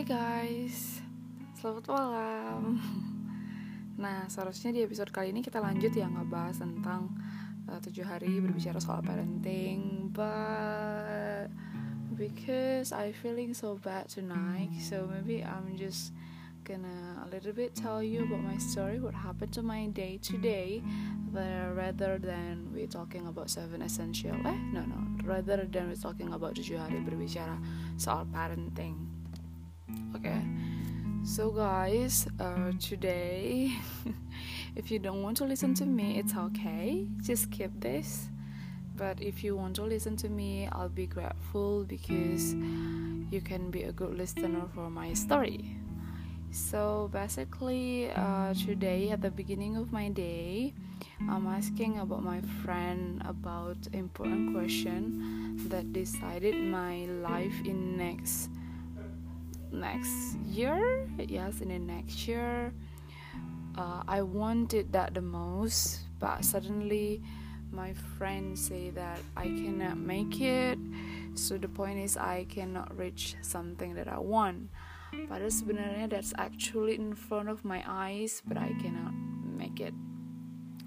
guys, selamat malam. Nah, seharusnya di episode kali ini kita lanjut ya ngebahas tentang uh, tujuh hari berbicara soal parenting, but because I feeling so bad tonight, so maybe I'm just gonna a little bit tell you about my story, what happened to my day today, rather than we talking about seven essential. Eh, no no, rather than we talking about tujuh hari berbicara soal parenting. Okay. So guys uh, today if you don't want to listen to me it's okay. Just skip this. But if you want to listen to me i'll be grateful because you can be a good listener for my story. So basically uh, today at the beginning of my day i'm asking about my friend about important question that decided my life in next next year. Yes in the next year. Uh, i wanted that the most but suddenly my friends say that i cannot make it. So the point is i cannot reach something that i want. But sebenarnya that's actually in front of my eyes but i cannot make it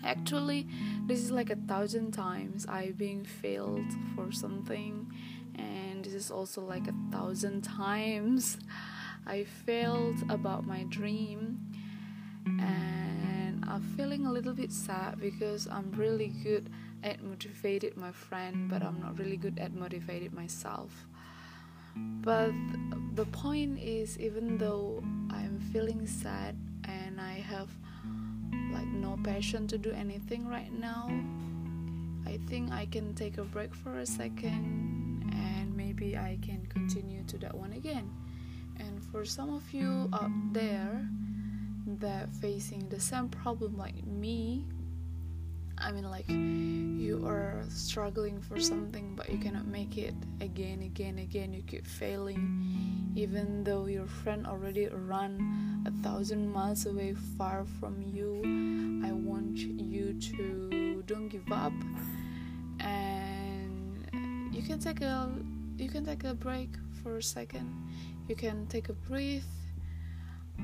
actually this is like a thousand times i being failed for something and this is also like a thousand times I failed about my dream. And I'm feeling a little bit sad because I'm really good at motivated my friend but I'm not really good at motivated myself. But the point is even though I'm feeling sad and I have like no passion to do anything right now. I think I can take a break for a second and maybe I can continue to that one again. And for some of you out there that facing the same problem like me, I mean like you are struggling for something but you cannot make it again, again, again, you keep failing even though your friend already run a thousand miles away far from you. I want you to don't give up. And you can take a you can take a break for a second. You can take a breath.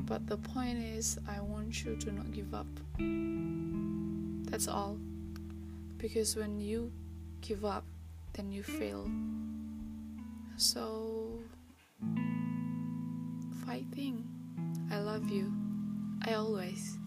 But the point is i want you to not give up. That's all. Because when you give up then you fail. So fighting i love you. I always